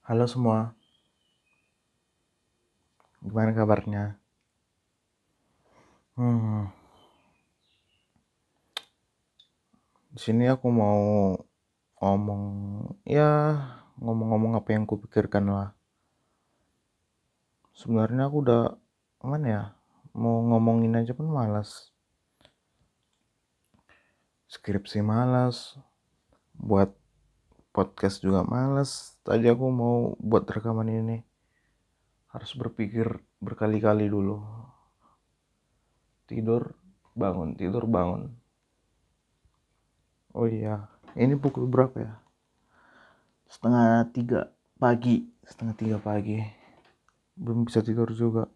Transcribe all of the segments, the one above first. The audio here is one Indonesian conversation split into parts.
Halo semua, gimana kabarnya? Hmm, di sini aku mau ngomong, ya ngomong-ngomong apa yang kupikirkan lah. Sebenarnya aku udah, mana ya, mau ngomongin aja pun malas. Skripsi malas, buat podcast juga malas. Tadi aku mau buat rekaman ini, harus berpikir berkali-kali dulu. Tidur, bangun, tidur, bangun. Oh iya, ini pukul berapa ya? Setengah tiga pagi, setengah tiga pagi. Belum bisa tidur juga.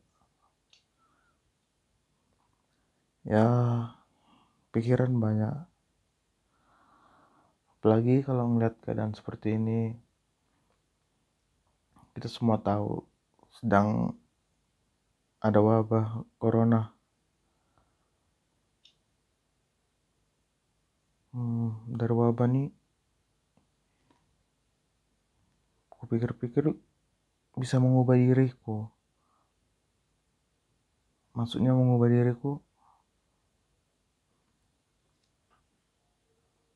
Ya, pikiran banyak. Apalagi kalau ngeliat keadaan seperti ini, kita semua tahu sedang ada wabah corona. Hmm, dari wabah nih, aku pikir-pikir bisa mengubah diriku. Maksudnya mengubah diriku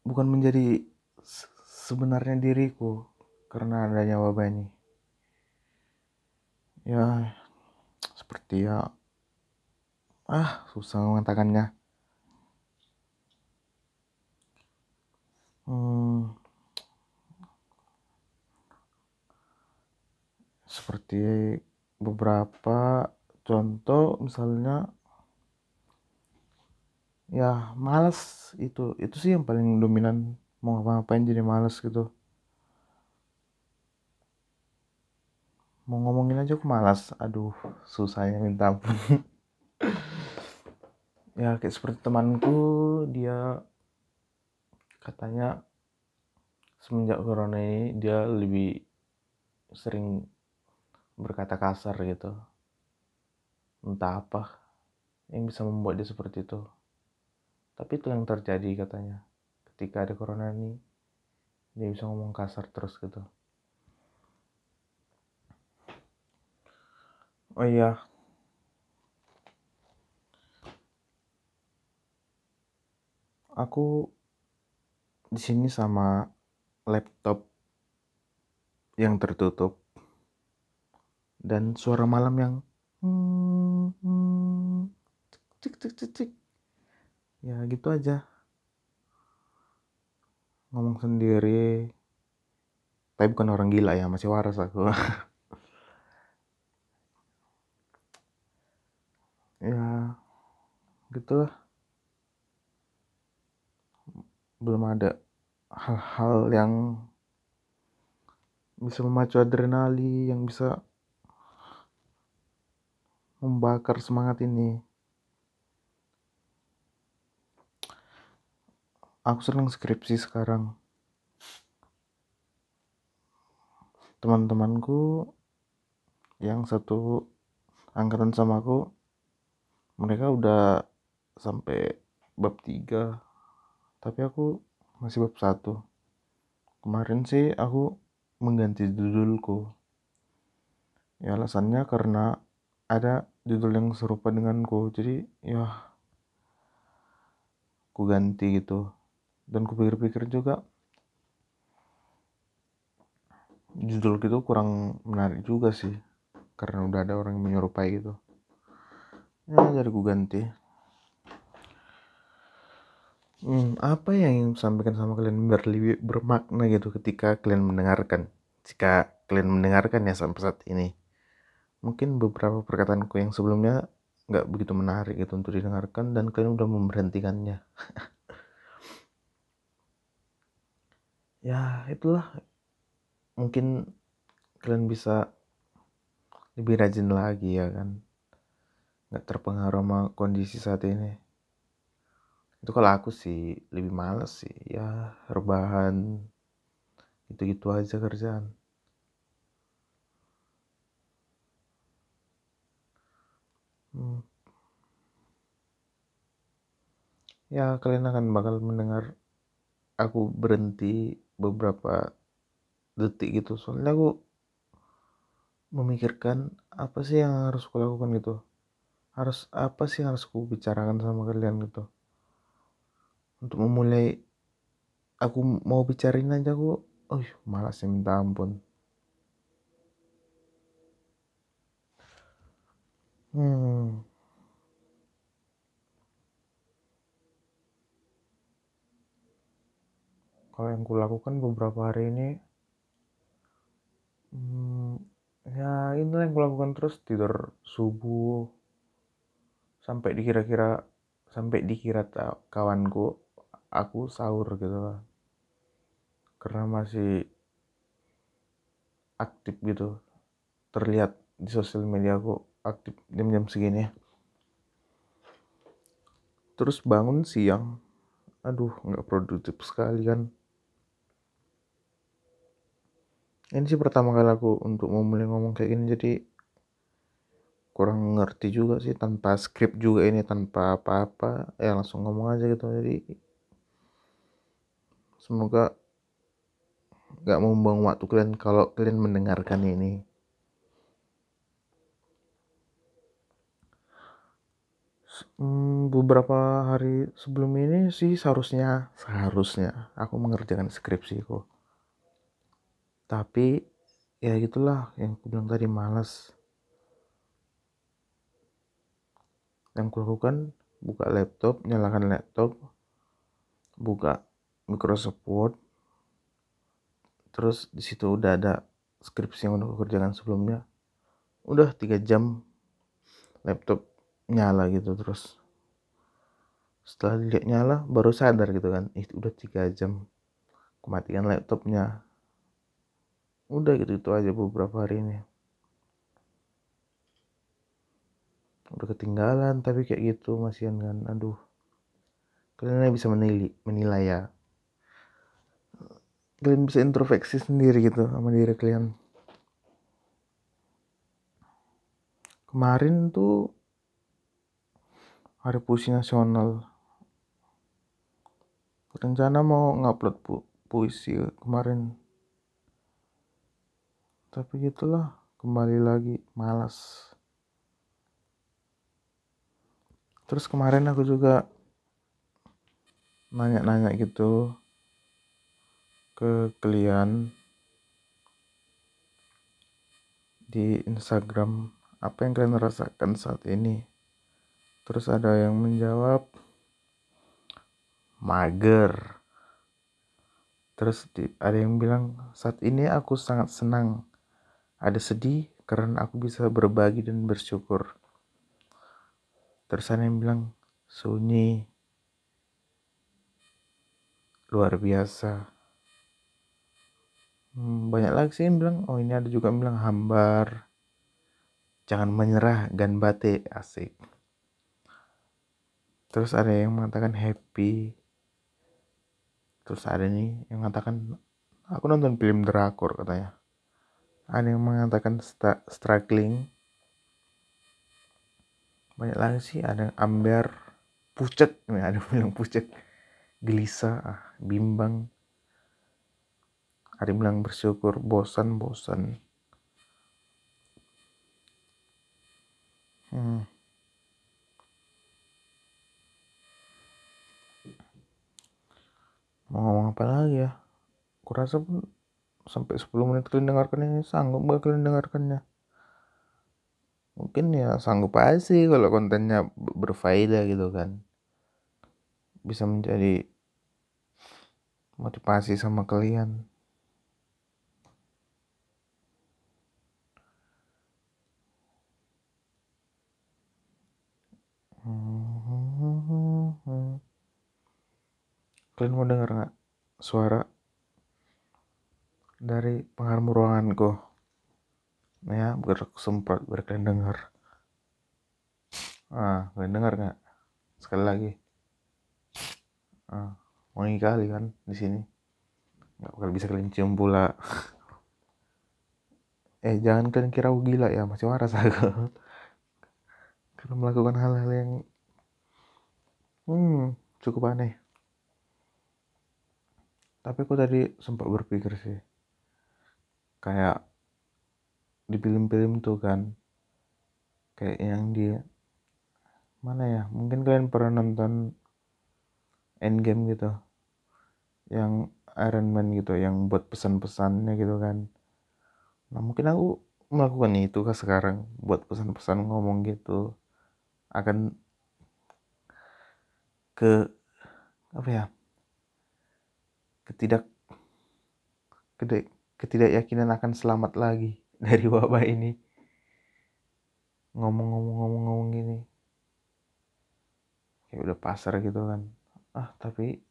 bukan menjadi sebenarnya diriku karena adanya wabah ini. Ya, seperti ya, ah susah mengatakannya. Hmm, seperti beberapa contoh misalnya ya malas itu itu sih yang paling dominan mau ngapa-ngapain jadi malas gitu. Mau ngomongin aja aku malas. Aduh susahnya minta ampun. Ya kayak seperti temanku dia katanya semenjak corona ini dia lebih sering berkata kasar gitu. Entah apa yang bisa membuat dia seperti itu. Tapi itu yang terjadi katanya ketika ada corona ini dia bisa ngomong kasar terus gitu. Oh iya. Aku di sini sama laptop yang tertutup dan suara malam yang hmm, hmm, cik cik cik cik ya gitu aja ngomong sendiri. Tapi bukan orang gila ya masih waras aku. Ya gitu lah belum ada hal-hal yang bisa memacu adrenalin yang bisa membakar semangat ini aku senang skripsi sekarang. Teman-temanku yang satu angkatan sama aku mereka udah sampai bab 3 tapi aku masih bab 1 kemarin sih aku mengganti judulku. Ya alasannya karena ada judul yang serupa denganku. Jadi ya aku ganti gitu dan kupikir-pikir juga judul gitu kurang menarik juga sih. Karena udah ada orang yang menyerupai gitu. Ya jadi ku ganti. Hmm, apa yang ingin sampaikan sama kalian biar lebih bermakna gitu ketika kalian mendengarkan? Jika kalian mendengarkan ya sampai saat ini. Mungkin beberapa perkataanku yang sebelumnya nggak begitu menarik gitu untuk didengarkan dan kalian udah memberhentikannya ya itulah. Mungkin kalian bisa lebih rajin lagi ya kan? Nggak terpengaruh sama kondisi saat ini. Itu kalau aku sih lebih males sih. Ya rebahan gitu-gitu aja kerjaan. Hmm. ya kalian akan bakal mendengar aku berhenti beberapa detik gitu. Soalnya aku memikirkan apa sih yang harus kulakukan gitu. Harus apa sih yang harus ku bicarakan sama kalian gitu. Untuk memulai aku mau bicarain aja aku oh malasnya minta ampun. Hmm kalau yang kulakukan beberapa hari ini hmm, ya ini yang kulakukan terus tidur subuh sampai dikira-kira sampai dikira kawanku aku sahur gitu karena masih aktif gitu terlihat di sosial media aku aktif jam-jam segini. Terus bangun siang aduh nggak produktif sekali kan ini sih pertama kali aku untuk memulai ngomong kayak gini jadi kurang ngerti juga sih tanpa skrip juga ini tanpa apa-apa. Ya langsung ngomong aja gitu. Jadi semoga gak membuang waktu kalian kalau kalian mendengarkan ini. Hmm, beberapa hari sebelum ini sih seharusnya seharusnya aku mengerjakan skripsiku tapi ya gitulah yang aku bilang tadi malas yang kulakukan buka laptop nyalakan laptop buka Microsoft Word terus di situ udah ada skripsi yang udah kerjakan sebelumnya. Udah tiga jam laptop nyala gitu terus. Setelah dilihat nyala baru sadar gitu kan itu udah tiga jam kematian laptopnya udah gitu itu aja beberapa hari ini. Udah ketinggalan tapi kayak gitu masih kan. Aduh. Kalian bisa menilai menilai ya. Kalian bisa introspeksi sendiri gitu sama diri kalian. Kemarin tuh hari puisi nasional. Rencana mau ngupload pu puisi kemarin tapi gitulah kembali lagi malas. Terus kemarin aku juga nanya-nanya gitu ke kalian di Instagram apa yang kalian rasakan saat ini? Terus ada yang menjawab mager. Terus ada yang bilang saat ini aku sangat senang ada sedih karena aku bisa berbagi dan bersyukur. Terus ada yang bilang sunyi. Luar biasa. Hmm, banyak lagi sih yang bilang oh ini ada juga yang bilang hambar. Jangan menyerah gan bate asik. Terus ada yang mengatakan happy. Terus ada nih yang mengatakan aku nonton film drakor katanya ada yang mengatakan struggling. Banyak lagi sih ada amber pucet. Nih ada bilang pucet. Gelisah ah, bimbang. Ada yang bilang bersyukur bosan bosan. Hmm. mau ngomong apa lagi ya? Kurasa pun sampai 10 menit kalian dengarkan ini sanggup gak kalian dengarkannya? Mungkin ya sanggup aja sih kalau kontennya berfaedah gitu kan. Bisa menjadi motivasi sama kalian. Kalian mau dengar nggak suara dari pengaruh ruanganku. Ya sempat biar kalian dengar ah kalian dengar nggak? Sekali lagi. Ah wangi kali kan di sini. Nggak bakal bisa kalian cium pula. Eh jangan kalian kira aku gila ya masih waras aku. Karena melakukan hal-hal yang hmm cukup aneh. Tapi aku tadi sempat berpikir sih kayak di film-film tuh kan. Kayak yang dia mana ya mungkin kalian pernah nonton Endgame gitu. Yang Iron Man gitu yang buat pesan-pesannya gitu kan. Nah mungkin aku melakukan itu kan sekarang buat pesan-pesan ngomong gitu. Akan ke apa ya ketidak ketidakyakinan akan selamat lagi dari wabah ini. Ngomong-ngomong-ngomong-ngomong gini. Kayak udah pasar gitu kan. Ah tapi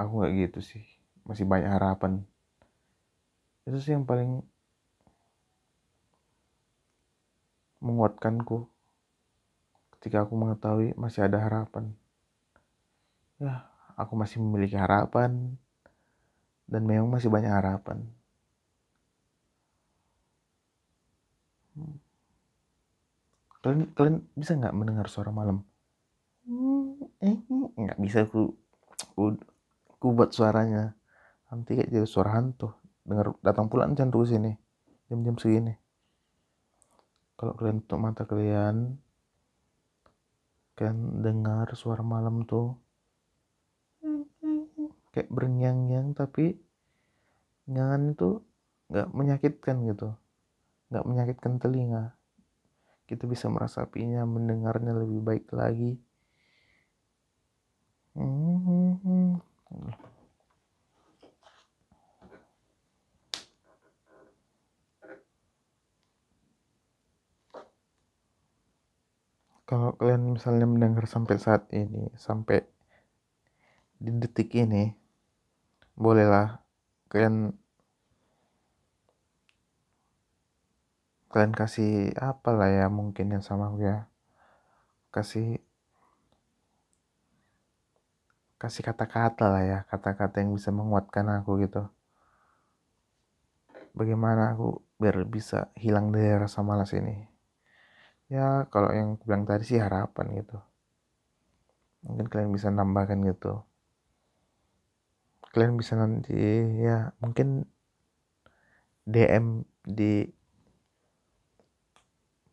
aku nggak gitu sih. Masih banyak harapan. Itu sih yang paling menguatkanku ketika aku mengetahui masih ada harapan. Ya aku masih memiliki harapan. Dan memang masih banyak harapan kalian kalian bisa nggak mendengar suara malam? Eh nggak bisa ku ku, ku buat suaranya. Nanti kayak jadi suara hantu. Dengar datang pulang jangan sini. Jam-jam segini. Kalau kalian tutup mata kalian kalian dengar suara malam tuh. Kayak bernyanyi tapi nyangan itu nggak menyakitkan gitu. Nggak menyakitkan telinga kita bisa merasapinya mendengarnya lebih baik lagi. Kalau kalian misalnya mendengar sampai saat ini, sampai di detik ini, bolehlah kalian kalian kasih apa lah ya mungkin yang sama aku ya. Kasih kasih kata-kata lah ya kata-kata yang bisa menguatkan aku gitu. Bagaimana aku biar bisa hilang dari rasa malas ini? Ya kalau yang bilang tadi sih harapan gitu. Mungkin kalian bisa nambahkan gitu. Kalian bisa nanti ya mungkin DM di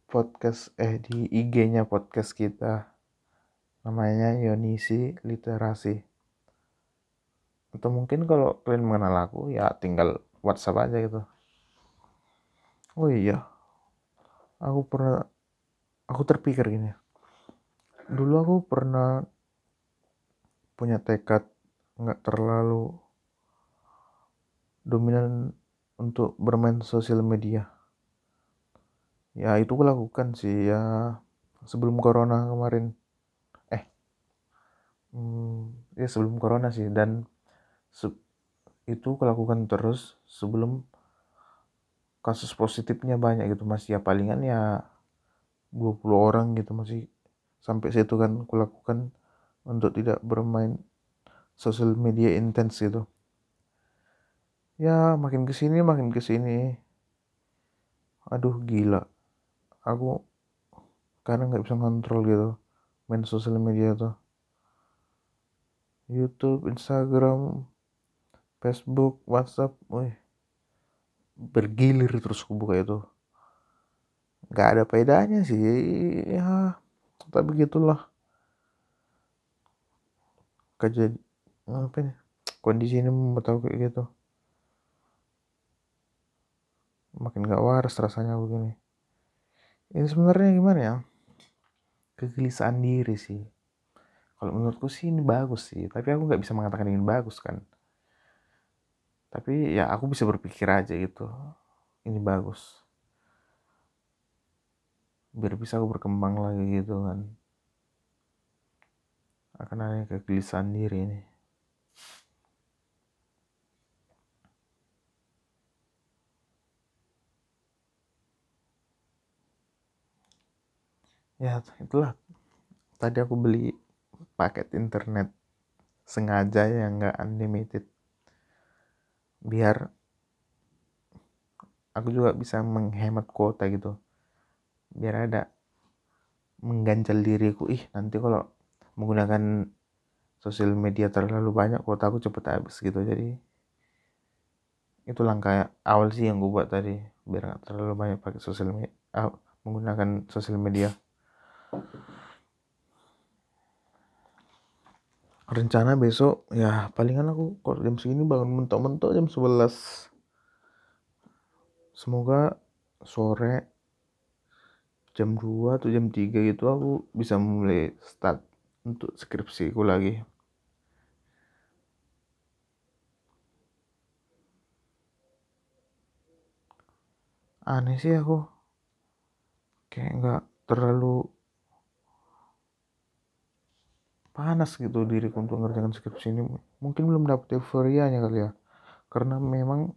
podcast eh di IG-nya podcast kita. Namanya Yonisi Literasi. Atau mungkin kalau kalian mengenal aku ya tinggal WhatsApp aja gitu. Oh iya. Aku pernah aku terpikir gini. Dulu aku pernah punya tekad nggak terlalu dominan untuk bermain sosial media ya itu aku lakukan sih ya. Sebelum corona kemarin. Hmm, ya sebelum corona sih. Dan se itu kulakukan terus sebelum kasus positifnya banyak gitu Mas, ya palingan ya 20 orang gitu masih sampai situ kan kulakukan untuk tidak bermain sosial media intens gitu. Ya makin ke sini makin ke sini aduh gila aku kadang nggak bisa ngontrol gitu main sosial media tuh YouTube, Instagram, Facebook, WhatsApp, wih, bergilir terus aku buka itu. Gak ada bedanya sih, ya, tapi begitulah. Kejadian apa ini? Kondisi ini membuat aku kayak gitu. Makin gak waras rasanya begini. Ini sebenarnya gimana ya? Kegelisahan diri sih. Kalau menurutku sih ini bagus sih tapi aku nggak bisa mengatakan ini bagus kan. Tapi ya aku bisa berpikir aja gitu ini bagus. Biar bisa aku berkembang lagi gitu kan. Akan ada kegelisahan diri ini ya itulah. Tadi aku beli paket internet sengaja yang nggak unlimited. Biar aku juga bisa menghemat kuota gitu. Biar ada mengganjal diriku. Ih nanti kalau menggunakan sosial media terlalu banyak kuota aku cepet habis gitu. Jadi itu langkah awal sih yang gue buat tadi. Biar nggak terlalu banyak pakai sosial media uh, menggunakan sosial media rencana besok ya palingan aku kalau jam segini bangun mentok-mentok jam 11 semoga sore jam 2 atau jam 3 gitu aku bisa mulai start untuk skripsiku lagi. Aneh sih aku. Kayak nggak terlalu panas gitu diriku untuk ngerjakan skripsi ini. Mungkin belum dapet euforianya kali ya. Karena memang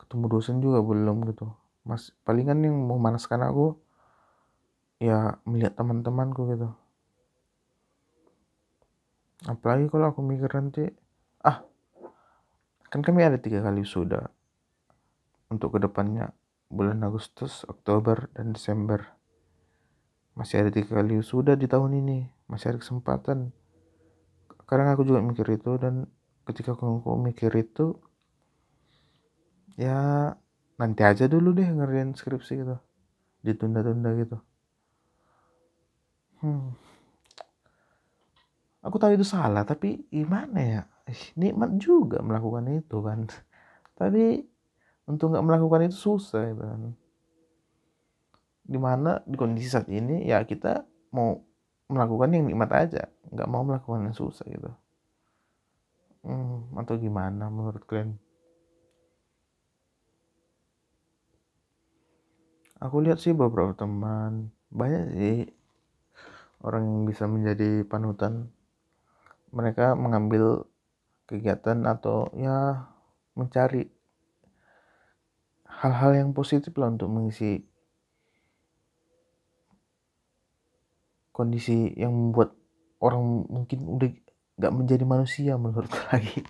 ketemu dosen juga belum gitu. Mas palingan yang memanaskan aku ya melihat teman-temanku gitu. Apalagi kalau aku mikir nanti ah kan kami ada tiga kali sudah untuk ke depannya bulan Agustus, Oktober, dan Desember. Masih ada tiga kali sudah di tahun ini, masih ada kesempatan. Kadang aku juga mikir itu dan ketika aku, aku mikir itu, ya nanti aja dulu deh ngerjain skripsi gitu, ditunda-tunda gitu. Hmm. Aku tahu itu salah, tapi gimana ya? Nikmat juga melakukan itu kan. Tapi untuk nggak melakukan itu susah gitu kan di mana di kondisi saat ini ya kita mau melakukan yang nikmat aja. Nggak mau melakukan yang susah gitu. Hmm, atau gimana menurut kalian? Aku lihat sih beberapa teman. Banyak sih orang yang bisa menjadi panutan. Mereka mengambil kegiatan atau ya mencari hal-hal yang positif lah untuk mengisi kondisi yang membuat orang mungkin udah gak menjadi manusia menurut lagi.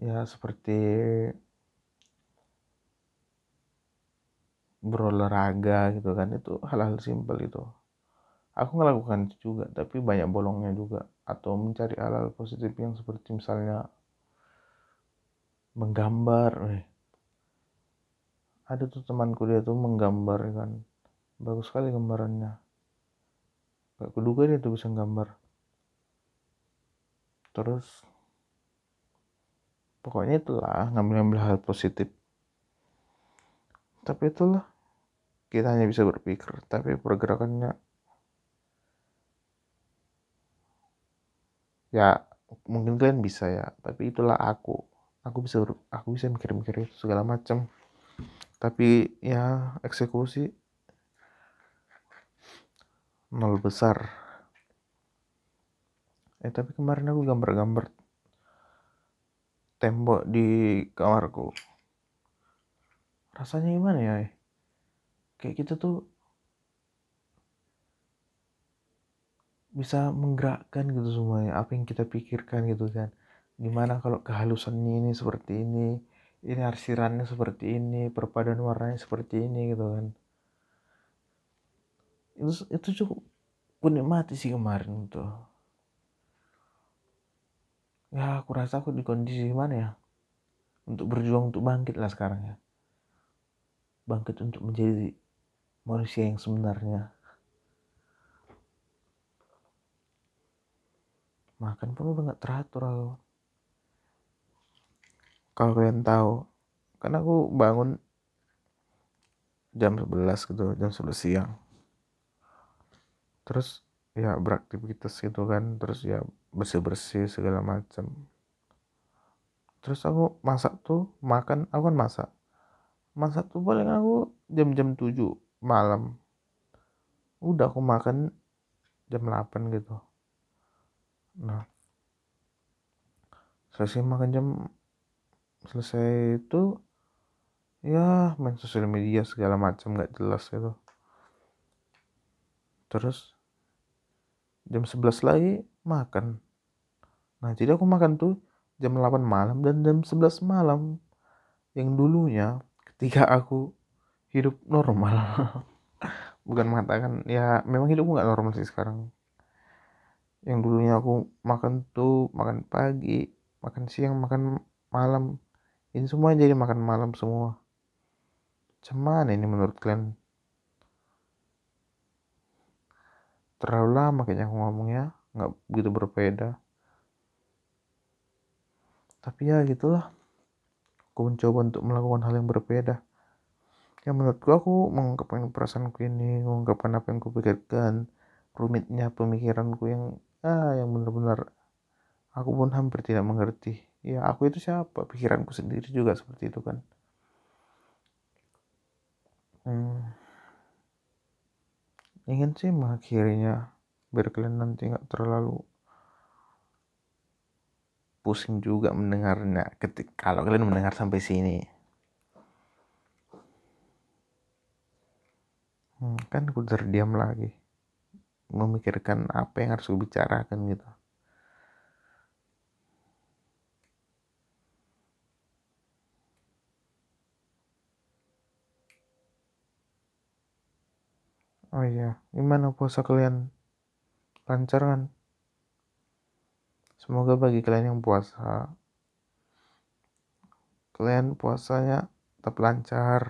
Ya seperti berolahraga gitu kan itu hal-hal simpel itu. Aku ngelakukan itu juga tapi banyak bolongnya juga. Atau mencari hal-hal positif yang seperti misalnya menggambar eh. ada tuh temanku dia tuh menggambar kan bagus sekali gambarannya. Gak kuduga dia tuh bisa gambar. Terus pokoknya itulah ngambil-ngambil hal positif. Tapi itulah kita hanya bisa berpikir tapi pergerakannya ya mungkin kalian bisa ya tapi itulah aku. Aku bisa aku bisa mikir-mikir itu segala macam. Tapi ya eksekusi nol besar. Eh tapi kemarin aku gambar-gambar tembok di kamarku. Rasanya gimana ya kayak kita tuh bisa menggerakkan gitu semuanya apa yang kita pikirkan gitu kan. Gimana kalau kehalusannya ini seperti ini ini arsirannya seperti ini perpaduan warnanya seperti ini gitu kan itu itu cukup ku nikmati sih kemarin tuh. Ya aku rasa aku di kondisi mana ya? Untuk berjuang untuk bangkit lah sekarang ya. Bangkit untuk menjadi manusia yang sebenarnya. Makan pun udah gak teratur aku. Kalau kalian tahu karena aku bangun jam 11 gitu jam 11 siang terus ya beraktivitas gitu kan terus ya bersih bersih segala macam. Terus aku masak tuh makan aku kan masak. Masak tuh paling aku jam-jam 7 malam. Udah aku makan jam 8 gitu. Nah selesai makan jam selesai itu ya main sosial media segala macam nggak jelas gitu. Terus jam 11 lagi makan. Nah jadi aku makan tuh jam 8 malam dan jam 11 malam yang dulunya ketika aku hidup normal. Bukan mengatakan ya memang hidupku nggak normal sih sekarang. Yang dulunya aku makan tuh makan pagi makan siang makan malam. Ini semua jadi makan malam semua. Cuman ini menurut kalian terlalu lama kayaknya aku ngomongnya. Nggak begitu berbeda. Tapi ya gitulah. Aku mencoba untuk melakukan hal yang berbeda. Ya menurutku aku mengungkapkan perasaanku ini mengungkapkan apa yang kupikirkan rumitnya pemikiranku yang ah yang benar-benar aku pun hampir tidak mengerti. Ya aku itu siapa? Pikiranku sendiri juga seperti itu kan. Hmm. Ingin sih mengakhirinya biar kalian nanti nggak terlalu pusing juga mendengarnya ketika kalau kalian mendengar sampai sini. Hmm, kan aku terdiam lagi. Memikirkan apa yang harus aku bicarakan gitu Oh iya, gimana puasa kalian? Lancar kan? Semoga bagi kalian yang puasa, kalian puasanya tetap lancar.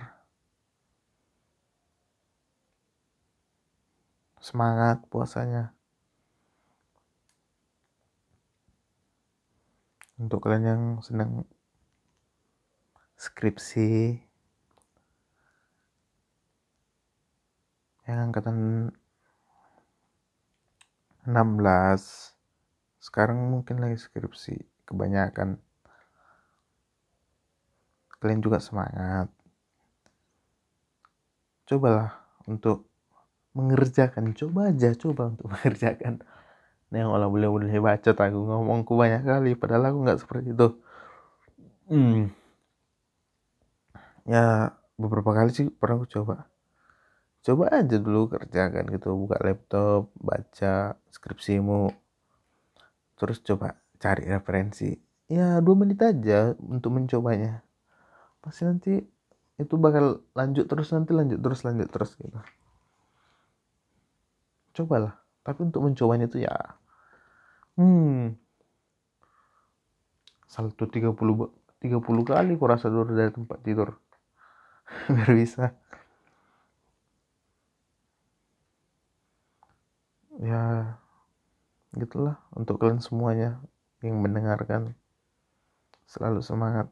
Semangat puasanya. Untuk kalian yang sedang skripsi, yang angkatan 16 sekarang mungkin lagi skripsi. Kebanyakan kalian juga semangat. Cobalah untuk mengerjakan. Coba aja coba untuk mengerjakan. Nah yang olah boleh boleh baca aku ngomongku banyak kali padahal aku nggak seperti itu. Hmm. ya beberapa kali sih pernah aku coba coba aja dulu kerjakan gitu buka laptop baca skripsimu. Terus coba cari referensi. Ya dua menit aja untuk mencobanya. Pasti nanti itu bakal lanjut terus nanti lanjut terus lanjut terus gitu. Cobalah tapi untuk mencobanya itu ya hmm salto 30 30 kali kurasa dulu dari tempat tidur. Biar bisa ya gitulah untuk kalian semuanya yang mendengarkan. Selalu semangat.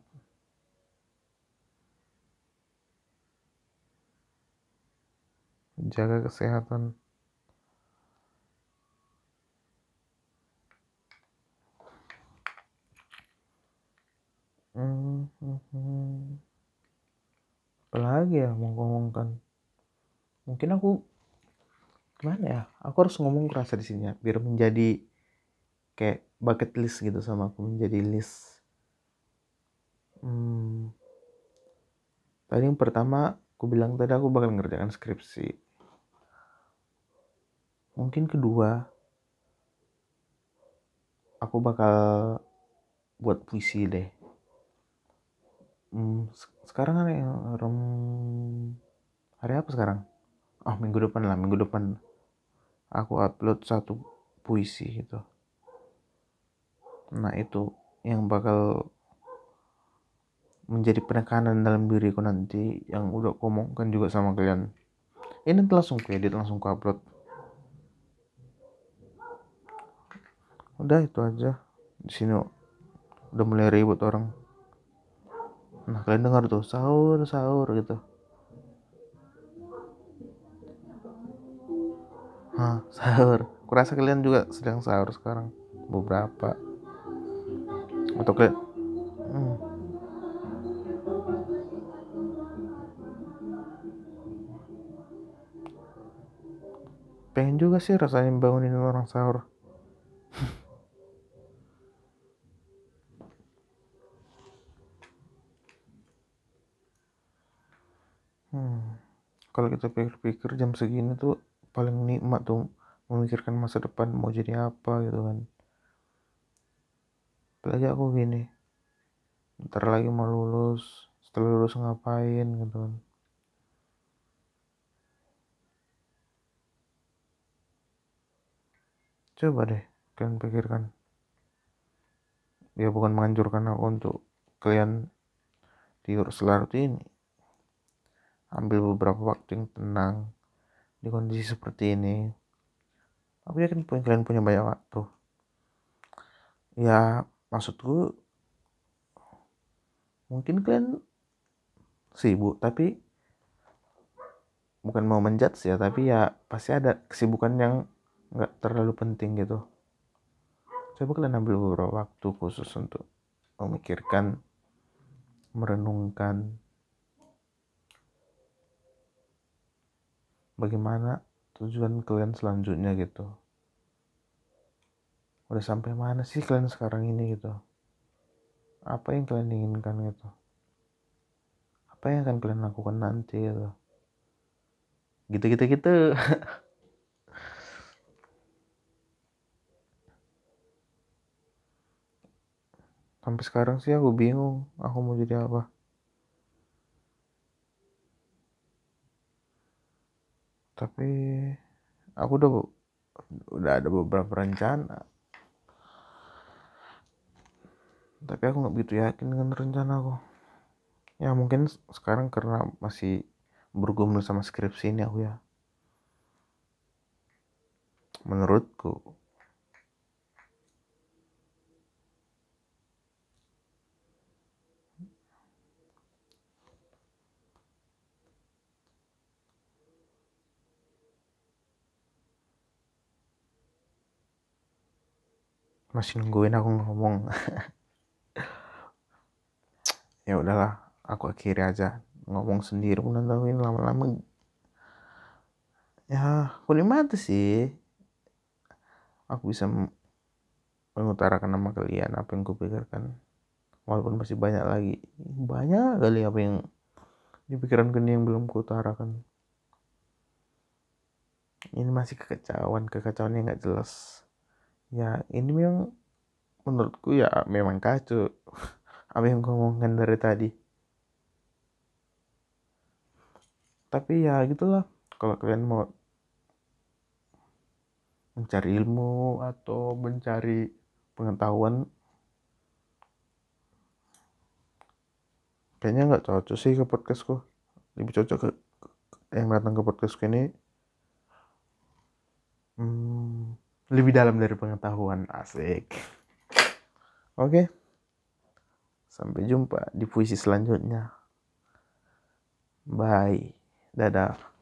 Jaga kesehatan. Hmm, hmm, hmm. apalagi ya mau ngomongkan mungkin aku gimana ya? Aku harus ngomong kerasa di sini ya biar menjadi kayak bucket list gitu sama aku menjadi list. Hmm, tadi yang pertama aku bilang tadi aku bakal ngerjakan skripsi. Mungkin kedua aku bakal buat puisi deh. Hmm, sekarang hari, hari apa sekarang oh minggu depan lah minggu depan. Aku upload satu puisi gitu. Nah itu yang bakal menjadi penekanan dalam diriku nanti yang udah aku omongkan juga sama kalian. Ini langsung ku edit langsung ku upload. Udah itu aja. Di sini udah mulai ribut orang. Nah kalian dengar tuh sahur sahur gitu Hah, sahur. Kurasa kalian juga sedang sahur sekarang. Beberapa. Atau kalian... Hmm. Pengen juga sih rasanya bangunin orang sahur. hmm. Kalau kita pikir-pikir jam segini tuh paling nikmat tuh memikirkan masa depan mau jadi apa gitu kan. Apalagi aku gini ntar lagi mau lulus setelah lulus ngapain gitu kan. Coba deh kalian pikirkan. Ya bukan menganjurkan aku untuk kalian tidur selarut ini. Ambil beberapa waktu yang tenang di kondisi seperti ini. Aku yakin kalian punya banyak waktu. Ya maksudku mungkin kalian sibuk tapi bukan mau menjat ya tapi ya pasti ada kesibukan yang nggak terlalu penting gitu. Coba kalian ambil beberapa waktu khusus untuk memikirkan merenungkan bagaimana tujuan kalian selanjutnya gitu. Udah sampai mana sih kalian sekarang ini gitu? Apa yang kalian inginkan gitu? Apa yang akan kalian lakukan nanti gitu? Gitu gitu gitu sampai sekarang sih aku bingung aku mau jadi apa tapi aku udah udah ada beberapa rencana. Tapi aku nggak begitu yakin dengan rencana aku. Ya mungkin sekarang karena masih bergumul sama skripsi ini aku ya. Menurutku masih nungguin aku ngomong. Ya udahlah aku akhiri aja. Ngomong sendiri pun nungguin lama-lama. Ya aku nikmati sih. Aku bisa mengutarakan nama kalian apa yang kupikirkan. Walaupun masih banyak lagi. Banyak kali apa yang di pikiran ini yang belum kuutarakan. Ini masih kekacauan kekacauan yang nggak jelas ya ini memang menurutku ya memang kacau. Apa yang ngomongkan dari tadi? Tapi ya gitulah. Kalau kalian mau mencari ilmu atau mencari pengetahuan kayaknya nggak cocok sih ke podcastku. Lebih cocok ke yang datang ke podcastku ini. Hmm, lebih dalam dari pengetahuan asik. Oke. Sampai jumpa di puisi selanjutnya. Bye. Dadah